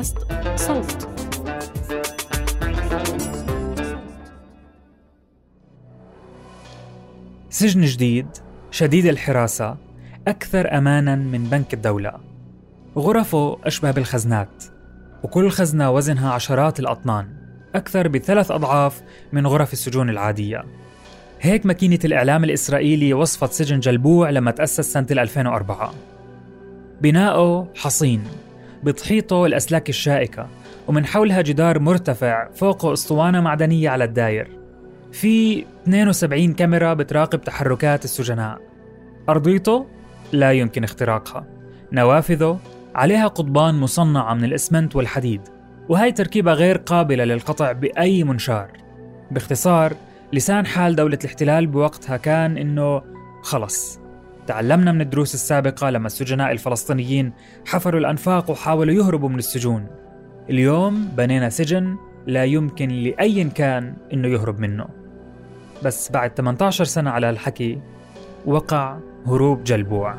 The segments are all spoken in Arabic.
بودكاست صوت. سجن جديد شديد الحراسة أكثر أمانا من بنك الدولة. غرفه أشبه بالخزنات وكل خزنة وزنها عشرات الأطنان أكثر بثلاث أضعاف من غرف السجون العادية. هيك ماكينة الإعلام الإسرائيلي وصفت سجن جلبوع لما تأسس سنة 2004 بناؤه حصين. بتحيطه الأسلاك الشائكة ومن حولها جدار مرتفع فوقه أسطوانة معدنية على الداير. في 72 كاميرا بتراقب تحركات السجناء. أرضيته لا يمكن اختراقها. نوافذه عليها قضبان مصنعة من الإسمنت والحديد وهي تركيبة غير قابلة للقطع بأي منشار. باختصار لسان حال دولة الاحتلال بوقتها كان إنه خلص. تعلمنا من الدروس السابقة لما السجناء الفلسطينيين حفروا الأنفاق وحاولوا يهربوا من السجون. اليوم بنينا سجن لا يمكن لأي كان إنه يهرب منه. بس بعد 18 سنة على الحكي وقع هروب جلبوع.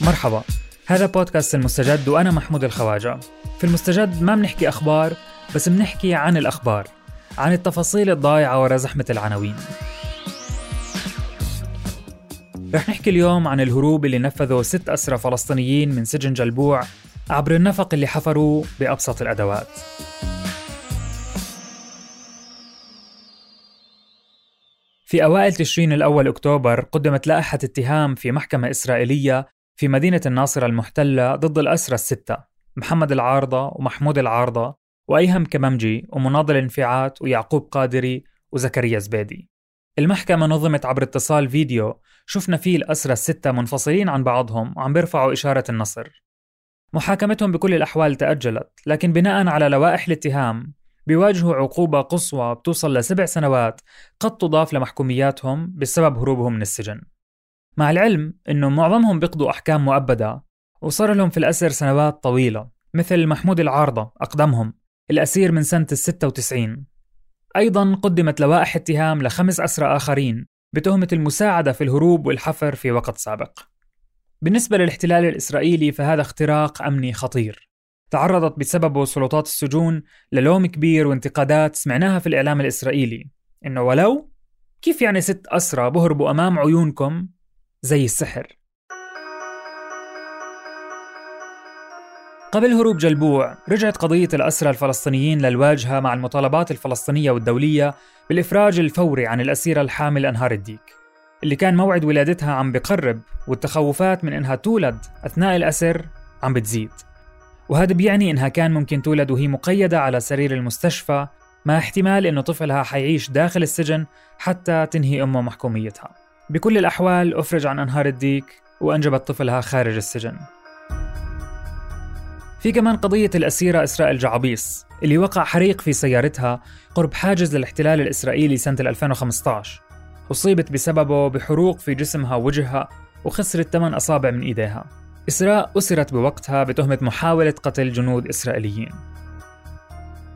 مرحبا. هذا بودكاست المستجد وأنا محمود الخواجة. في المستجد ما بنحكي أخبار بس بنحكي عن الأخبار عن التفاصيل الضايعة وراء زحمة العناوين. رح نحكي اليوم عن الهروب اللي نفذه ست أسرى فلسطينيين من سجن جلبوع عبر النفق اللي حفروه بأبسط الأدوات. في أوائل تشرين الأول أكتوبر قدمت لائحة اتهام في محكمة إسرائيلية في مدينة الناصرة المحتلة ضد الأسرى الستة محمد العارضة ومحمود العارضة وأيهم كممجي ومناضل الانفعات ويعقوب قادري وزكريا زبيدي. المحكمة نظمت عبر اتصال فيديو شفنا فيه الأسرى الستة منفصلين عن بعضهم وعم بيرفعوا إشارة النصر. محاكمتهم بكل الأحوال تأجلت لكن بناء على لوائح الاتهام بيواجهوا عقوبة قصوى بتوصل لسبع سنوات قد تضاف لمحكومياتهم بسبب هروبهم من السجن. مع العلم أنه معظمهم بيقضوا أحكام مؤبدة وصار لهم في الأسر سنوات طويلة مثل محمود العارضة أقدمهم الأسير من سنة الستة وتسعين. أيضا قدمت لوائح اتهام لخمس أسرى آخرين بتهمة المساعدة في الهروب والحفر في وقت سابق. بالنسبة للاحتلال الإسرائيلي فهذا اختراق أمني خطير. تعرضت بسببه سلطات السجون للوم كبير وانتقادات سمعناها في الإعلام الإسرائيلي إنه ولو كيف يعني ست أسرى بهربوا أمام عيونكم زي السحر. قبل هروب جلبوع رجعت قضية الأسرى الفلسطينيين للواجهة مع المطالبات الفلسطينية والدولية بالإفراج الفوري عن الأسيرة الحامل أنهار الديك اللي كان موعد ولادتها عم بقرب والتخوفات من إنها تولد أثناء الأسر عم بتزيد. وهذا بيعني إنها كان ممكن تولد وهي مقيدة على سرير المستشفى مع احتمال إنه طفلها حيعيش داخل السجن حتى تنهي أمه محكوميتها. بكل الأحوال أفرج عن أنهار الديك وأنجبت طفلها خارج السجن. في كمان قضية الأسيرة إسراء الجعابيس اللي وقع حريق في سيارتها قرب حاجز الاحتلال الإسرائيلي سنة 2015 أصيبت بسببه بحروق في جسمها ووجهها وخسرت ثمان أصابع من إيديها. إسراء أسرت بوقتها بتهمة محاولة قتل جنود إسرائيليين.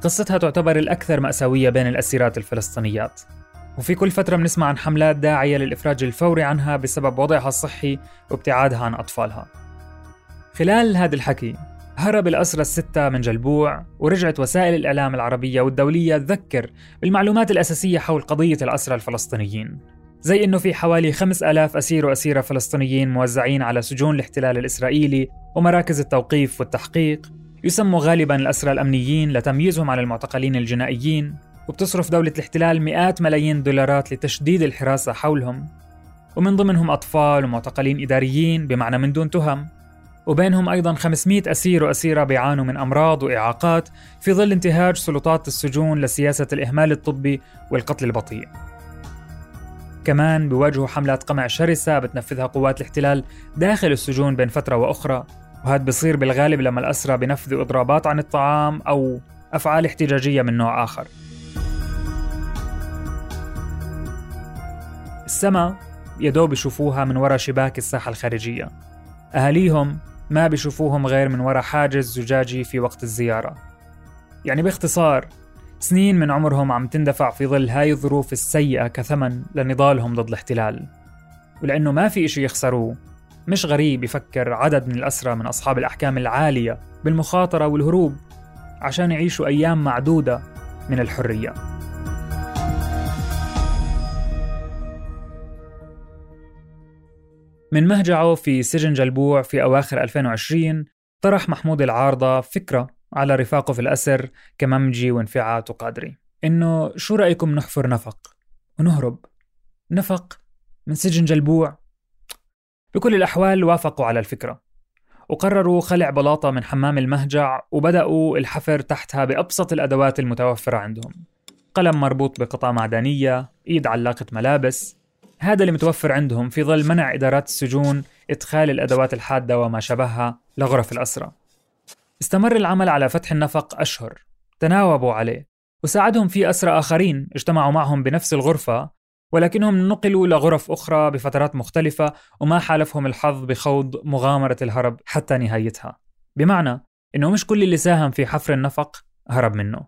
قصتها تعتبر الأكثر مأساوية بين الأسيرات الفلسطينيات. وفي كل فترة بنسمع عن حملات داعية للإفراج الفوري عنها بسبب وضعها الصحي وابتعادها عن أطفالها. خلال هذا الحكي هرب الأسرى الستة من جلبوع ورجعت وسائل الإعلام العربية والدولية تذكر بالمعلومات الأساسية حول قضية الأسرى الفلسطينيين. زي أنه في حوالي خمس ألاف أسير وأسيرة فلسطينيين موزعين على سجون الاحتلال الإسرائيلي ومراكز التوقيف والتحقيق يسموا غالبا الأسرى الأمنيين لتمييزهم عن المعتقلين الجنائيين وبتصرف دولة الاحتلال مئات ملايين الدولارات لتشديد الحراسة حولهم. ومن ضمنهم أطفال ومعتقلين إداريين بمعنى من دون تهم. وبينهم أيضا 500 أسير وأسيرة بيعانوا من أمراض وإعاقات في ظل انتهاج سلطات السجون لسياسة الإهمال الطبي والقتل البطيء. كمان بيواجهوا حملات قمع شرسة بتنفذها قوات الاحتلال داخل السجون بين فترة وأخرى. وهذا بيصير بالغالب لما الأسرى بنفذوا إضرابات عن الطعام أو أفعال احتجاجية من نوع آخر. السما يدوب يشوفوها من وراء شباك الساحة الخارجية. أهاليهم ما بيشوفوهم غير من وراء حاجز زجاجي في وقت الزيارة. يعني باختصار سنين من عمرهم عم تندفع في ظل هاي الظروف السيئة كثمن لنضالهم ضد الاحتلال. ولأنه ما في إشي يخسروه مش غريب يفكر عدد من الأسرى من أصحاب الأحكام العالية بالمخاطرة والهروب عشان يعيشوا أيام معدودة من الحرية. من مهجعه في سجن جلبوع في أواخر 2020 طرح محمود العارضة فكرة على رفاقه في الأسر كممجي وانفعات وقادري إنه شو رأيكم نحفر نفق؟ ونهرب. نفق من سجن جلبوع؟ بكل الأحوال وافقوا على الفكرة. وقرروا خلع بلاطة من حمام المهجع وبدأوا الحفر تحتها بأبسط الأدوات المتوفرة عندهم. قلم مربوط بقطعة معدنية إيد علاقة ملابس هذا اللي متوفر عندهم في ظل منع إدارات السجون إدخال الأدوات الحادة وما شبهها لغرف الأسرى استمر العمل على فتح النفق أشهر. تناوبوا عليه. وساعدهم في أسرى آخرين اجتمعوا معهم بنفس الغرفة ولكنهم نقلوا لغرف أخرى بفترات مختلفة وما حالفهم الحظ بخوض مغامرة الهرب حتى نهايتها. بمعنى إنه مش كل اللي ساهم في حفر النفق هرب منه.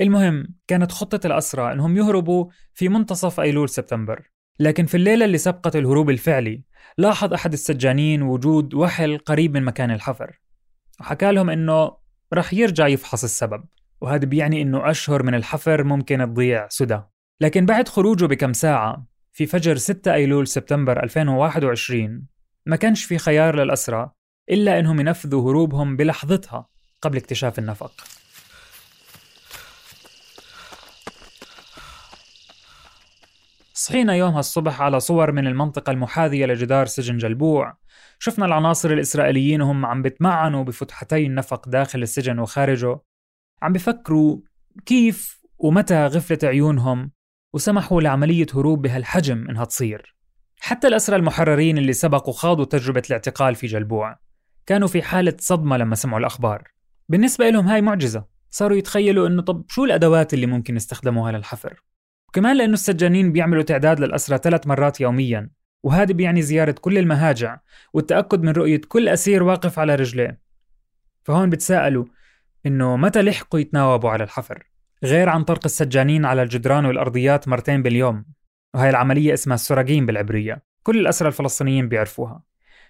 المهم كانت خطة الأسرى إنهم يهربوا في منتصف أيلول سبتمبر. لكن في الليلة اللي سبقت الهروب الفعلي لاحظ أحد السجانين وجود وحل قريب من مكان الحفر. وحكى لهم إنه رح يرجع يفحص السبب وهذا بيعني إنه أشهر من الحفر ممكن تضيع سدى. لكن بعد خروجه بكم ساعة في فجر 6 أيلول سبتمبر 2021 ما كانش في خيار للأسرى إلا إنهم ينفذوا هروبهم بلحظتها قبل اكتشاف النفق. صحينا يومها الصبح على صور من المنطقة المحاذية لجدار سجن جلبوع. شفنا العناصر الإسرائيليين وهم عم بتمعنوا بفتحتي النفق داخل السجن وخارجه. عم بفكروا كيف ومتى غفلت عيونهم وسمحوا لعملية هروب بهالحجم إنها تصير. حتى الأسرى المحررين اللي سبقوا خاضوا تجربة الاعتقال في جلبوع. كانوا في حالة صدمة لما سمعوا الأخبار. بالنسبة لهم هاي معجزة. صاروا يتخيلوا إنه طب شو الأدوات اللي ممكن يستخدموها للحفر؟ وكمان لأنه السجانين بيعملوا تعداد للأسرى ثلاث مرات يوميا وهذا بيعني زيارة كل المهاجع والتأكد من رؤية كل أسير واقف على رجليه. فهون بتساءلوا إنه متى لحقوا يتناوبوا على الحفر؟ غير عن طرق السجانين على الجدران والأرضيات مرتين باليوم. وهي العملية اسمها السراجين بالعبرية كل الأسرى الفلسطينيين بيعرفوها.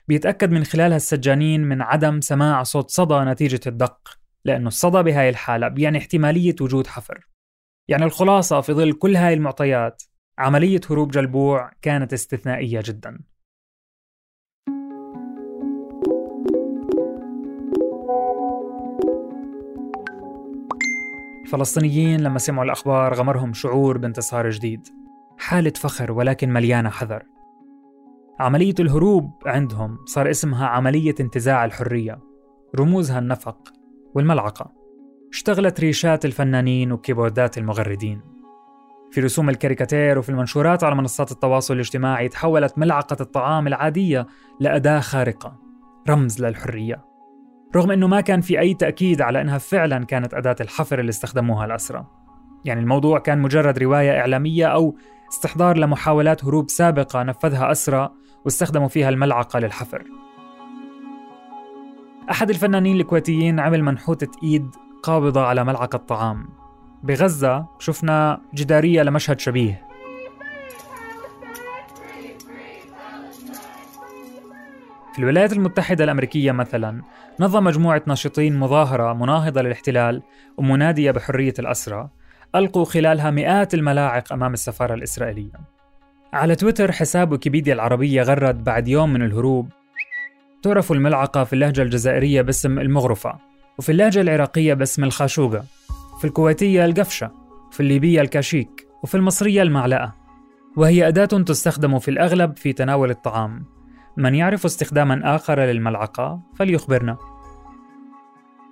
بيتأكد من خلالها السجانين من عدم سماع صوت صدى نتيجة الدق لأنه الصدى بهاي الحالة بيعني احتمالية وجود حفر. يعني الخلاصة في ظل كل هاي المعطيات عملية هروب جلبوع كانت استثنائية جدا. الفلسطينيين لما سمعوا الأخبار غمرهم شعور بانتصار جديد. حالة فخر ولكن مليانة حذر. عملية الهروب عندهم صار اسمها عملية انتزاع الحرية رموزها النفق والملعقة. اشتغلت ريشات الفنانين وكيبوردات المغردين. في رسوم الكاريكاتير وفي المنشورات على منصات التواصل الاجتماعي تحولت ملعقة الطعام العادية لأداة خارقة رمز للحرية. رغم أنه ما كان في أي تأكيد على أنها فعلا كانت أداة الحفر اللي استخدموها الأسرى. يعني الموضوع كان مجرد رواية إعلامية أو استحضار لمحاولات هروب سابقة نفذها أسرى واستخدموا فيها الملعقة للحفر. أحد الفنانين الكويتيين عمل منحوتة إيد قابضة على ملعقة طعام بغزة شفنا جدارية لمشهد شبيه. في الولايات المتحدة الأمريكية مثلا نظم مجموعة ناشطين مظاهرة مناهضة للاحتلال ومنادية بحرية الأسرى ألقوا خلالها مئات الملاعق أمام السفارة الإسرائيلية. على تويتر حساب ويكيبيديا العربية غرد بعد يوم من الهروب تعرف الملعقة في اللهجة الجزائرية باسم المغرفة وفي اللهجة العراقية باسم الخاشوقة في الكويتية القفشة في الليبية الكاشيك وفي المصرية المعلقة. وهي أداة تستخدم في الأغلب في تناول الطعام. من يعرف استخداما آخر للملعقة فليخبرنا.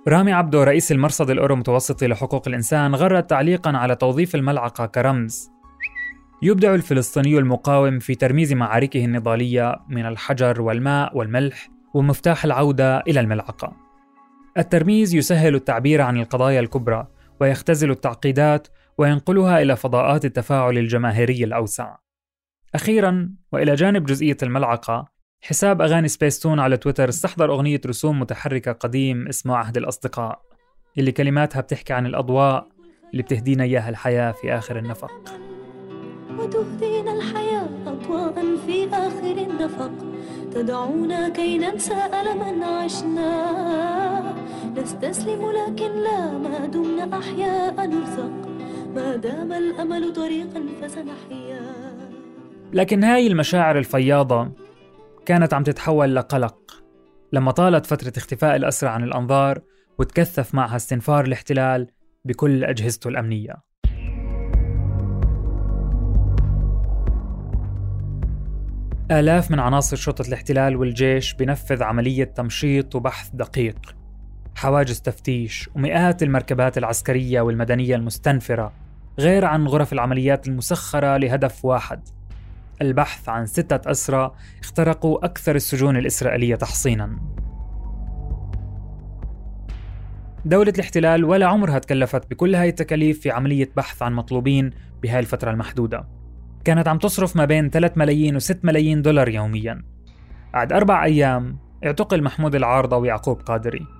رامي عبدو رئيس المرصد الأورو متوسطي لحقوق الإنسان غرد تعليقا على توظيف الملعقة كرمز. يبدع الفلسطيني المقاوم في ترميز معاركه النضالية من الحجر والماء والملح ومفتاح العودة إلى الملعقة. الترميز يسهل التعبير عن القضايا الكبرى ويختزل التعقيدات وينقلها إلى فضاءات التفاعل الجماهيري الأوسع. أخيرا وإلى جانب جزئية الملعقة حساب أغاني سبيستون على تويتر استحضر أغنية رسوم متحركة قديم اسمه عهد الأصدقاء اللي كلماتها بتحكي عن الأضواء اللي بتهدينا إياها الحياة في آخر النفق. وتهدينا الحياة أضواء في آخر النفق تدعونا كي ننسى ألما عشنا. نستسلم لكن لا ما دمنا أحياء نرزق. ما دام الأمل طريقا فسنحيا. لكن هاي المشاعر الفياضة كانت عم تتحول لقلق. لما طالت فترة اختفاء الأسرى عن الأنظار وتكثف معها استنفار الاحتلال بكل أجهزته الأمنية. آلاف من عناصر شرطة الاحتلال والجيش بنفذ عملية تمشيط وبحث دقيق. حواجز تفتيش ومئات المركبات العسكرية والمدنية المستنفرة غير عن غرف العمليات المسخرة لهدف واحد. البحث عن ستة أسرى اخترقوا أكثر السجون الإسرائيلية تحصيناً. دولة الاحتلال ولا عمرها تكلفت بكل هاي التكاليف في عملية بحث عن مطلوبين بهاي الفترة المحدودة. كانت عم تصرف ما بين 3 ملايين و6 ملايين دولار يوميا. بعد أربع أيام اعتقل محمود العارضة ويعقوب قادري.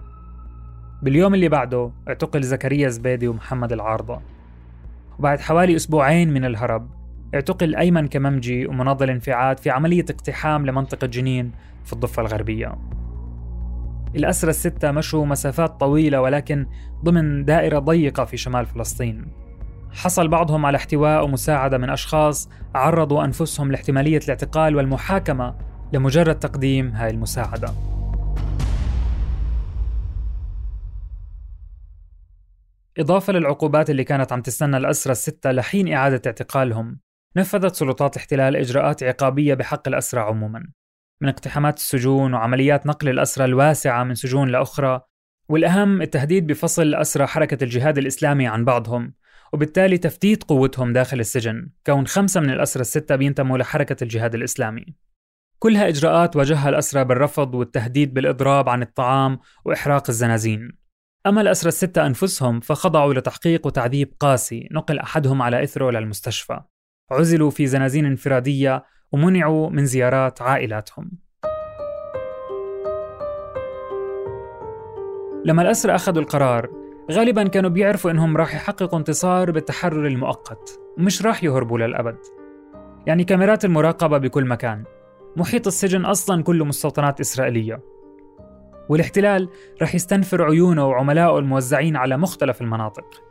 باليوم اللي بعده اعتقل زكريا زبيدي ومحمد العارضة. وبعد حوالي أسبوعين من الهرب اعتقل أيمن كممجي ومناضل انفعاد في عملية اقتحام لمنطقة جنين في الضفة الغربية. الأسرى الستة مشوا مسافات طويلة ولكن ضمن دائرة ضيقة في شمال فلسطين. حصل بعضهم على احتواء ومساعدة من أشخاص عرضوا أنفسهم لاحتمالية الاعتقال والمحاكمة لمجرد تقديم هاي المساعدة. إضافة للعقوبات اللي كانت عم تستنى الأسرى الستة لحين إعادة اعتقالهم نفذت سلطات الاحتلال إجراءات عقابية بحق الأسرى عموما من اقتحامات السجون وعمليات نقل الأسرى الواسعة من سجون لأخرى والأهم التهديد بفصل أسرى حركة الجهاد الإسلامي عن بعضهم وبالتالي تفتيت قوتهم داخل السجن كون خمسة من الأسرى الستة بينتموا لحركة الجهاد الإسلامي. كلها إجراءات واجهها الأسرى بالرفض والتهديد بالإضراب عن الطعام وإحراق الزنازين. أما الأسرى الستة أنفسهم فخضعوا لتحقيق وتعذيب قاسي نقل أحدهم على إثره للمستشفى عزلوا في زنازين انفرادية ومنعوا من زيارات عائلاتهم. لما الأسرى أخذوا القرار غالبا كانوا بيعرفوا إنهم راح يحققوا انتصار بالتحرر المؤقت ومش راح يهربوا للأبد. يعني كاميرات المراقبة بكل مكان. محيط السجن أصلا كله مستوطنات إسرائيلية. والاحتلال رح يستنفر عيونه وعملائه الموزعين على مختلف المناطق.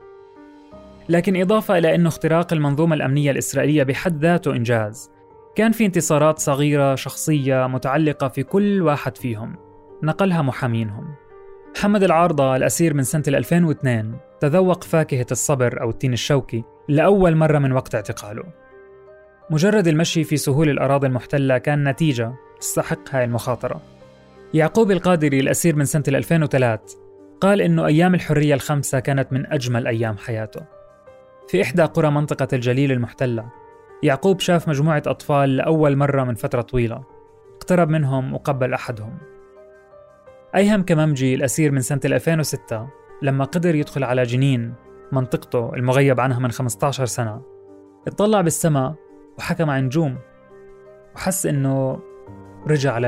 لكن إضافة إلى أنه اختراق المنظومة الأمنية الإسرائيلية بحد ذاته إنجاز. كان في انتصارات صغيرة شخصية متعلقة في كل واحد فيهم. نقلها محامينهم. محمد العارضة الأسير من سنة 2002 تذوق فاكهة الصبر أو التين الشوكي لأول مرة من وقت اعتقاله. مجرد المشي في سهول الأراضي المحتلة كان نتيجة تستحق هاي المخاطرة. يعقوب القادري الأسير من سنة 2003 قال إنه أيام الحرية الخمسة كانت من أجمل أيام حياته. في إحدى قرى منطقة الجليل المحتلة يعقوب شاف مجموعة أطفال لأول مرة من فترة طويلة. اقترب منهم وقبل أحدهم. أيهم كممجي الأسير من سنة 2006 لما قدر يدخل على جنين منطقته المغيب عنها من 15 سنة. اطلع بالسماء وحكى مع نجوم وحس إنه رجع على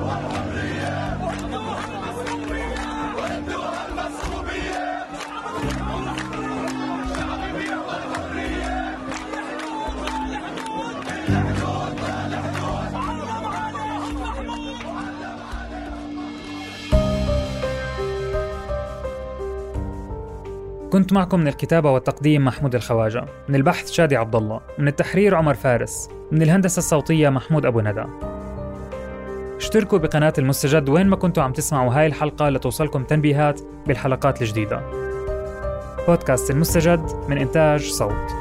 كنت معكم من الكتابة والتقديم محمود الخواجة من البحث شادي عبد الله من التحرير عمر فارس من الهندسة الصوتية محمود أبو ندى. اشتركوا بقناة المستجد وين ما كنتوا عم تسمعوا هاي الحلقة لتوصلكم تنبيهات بالحلقات الجديدة. بودكاست المستجد من إنتاج صوت.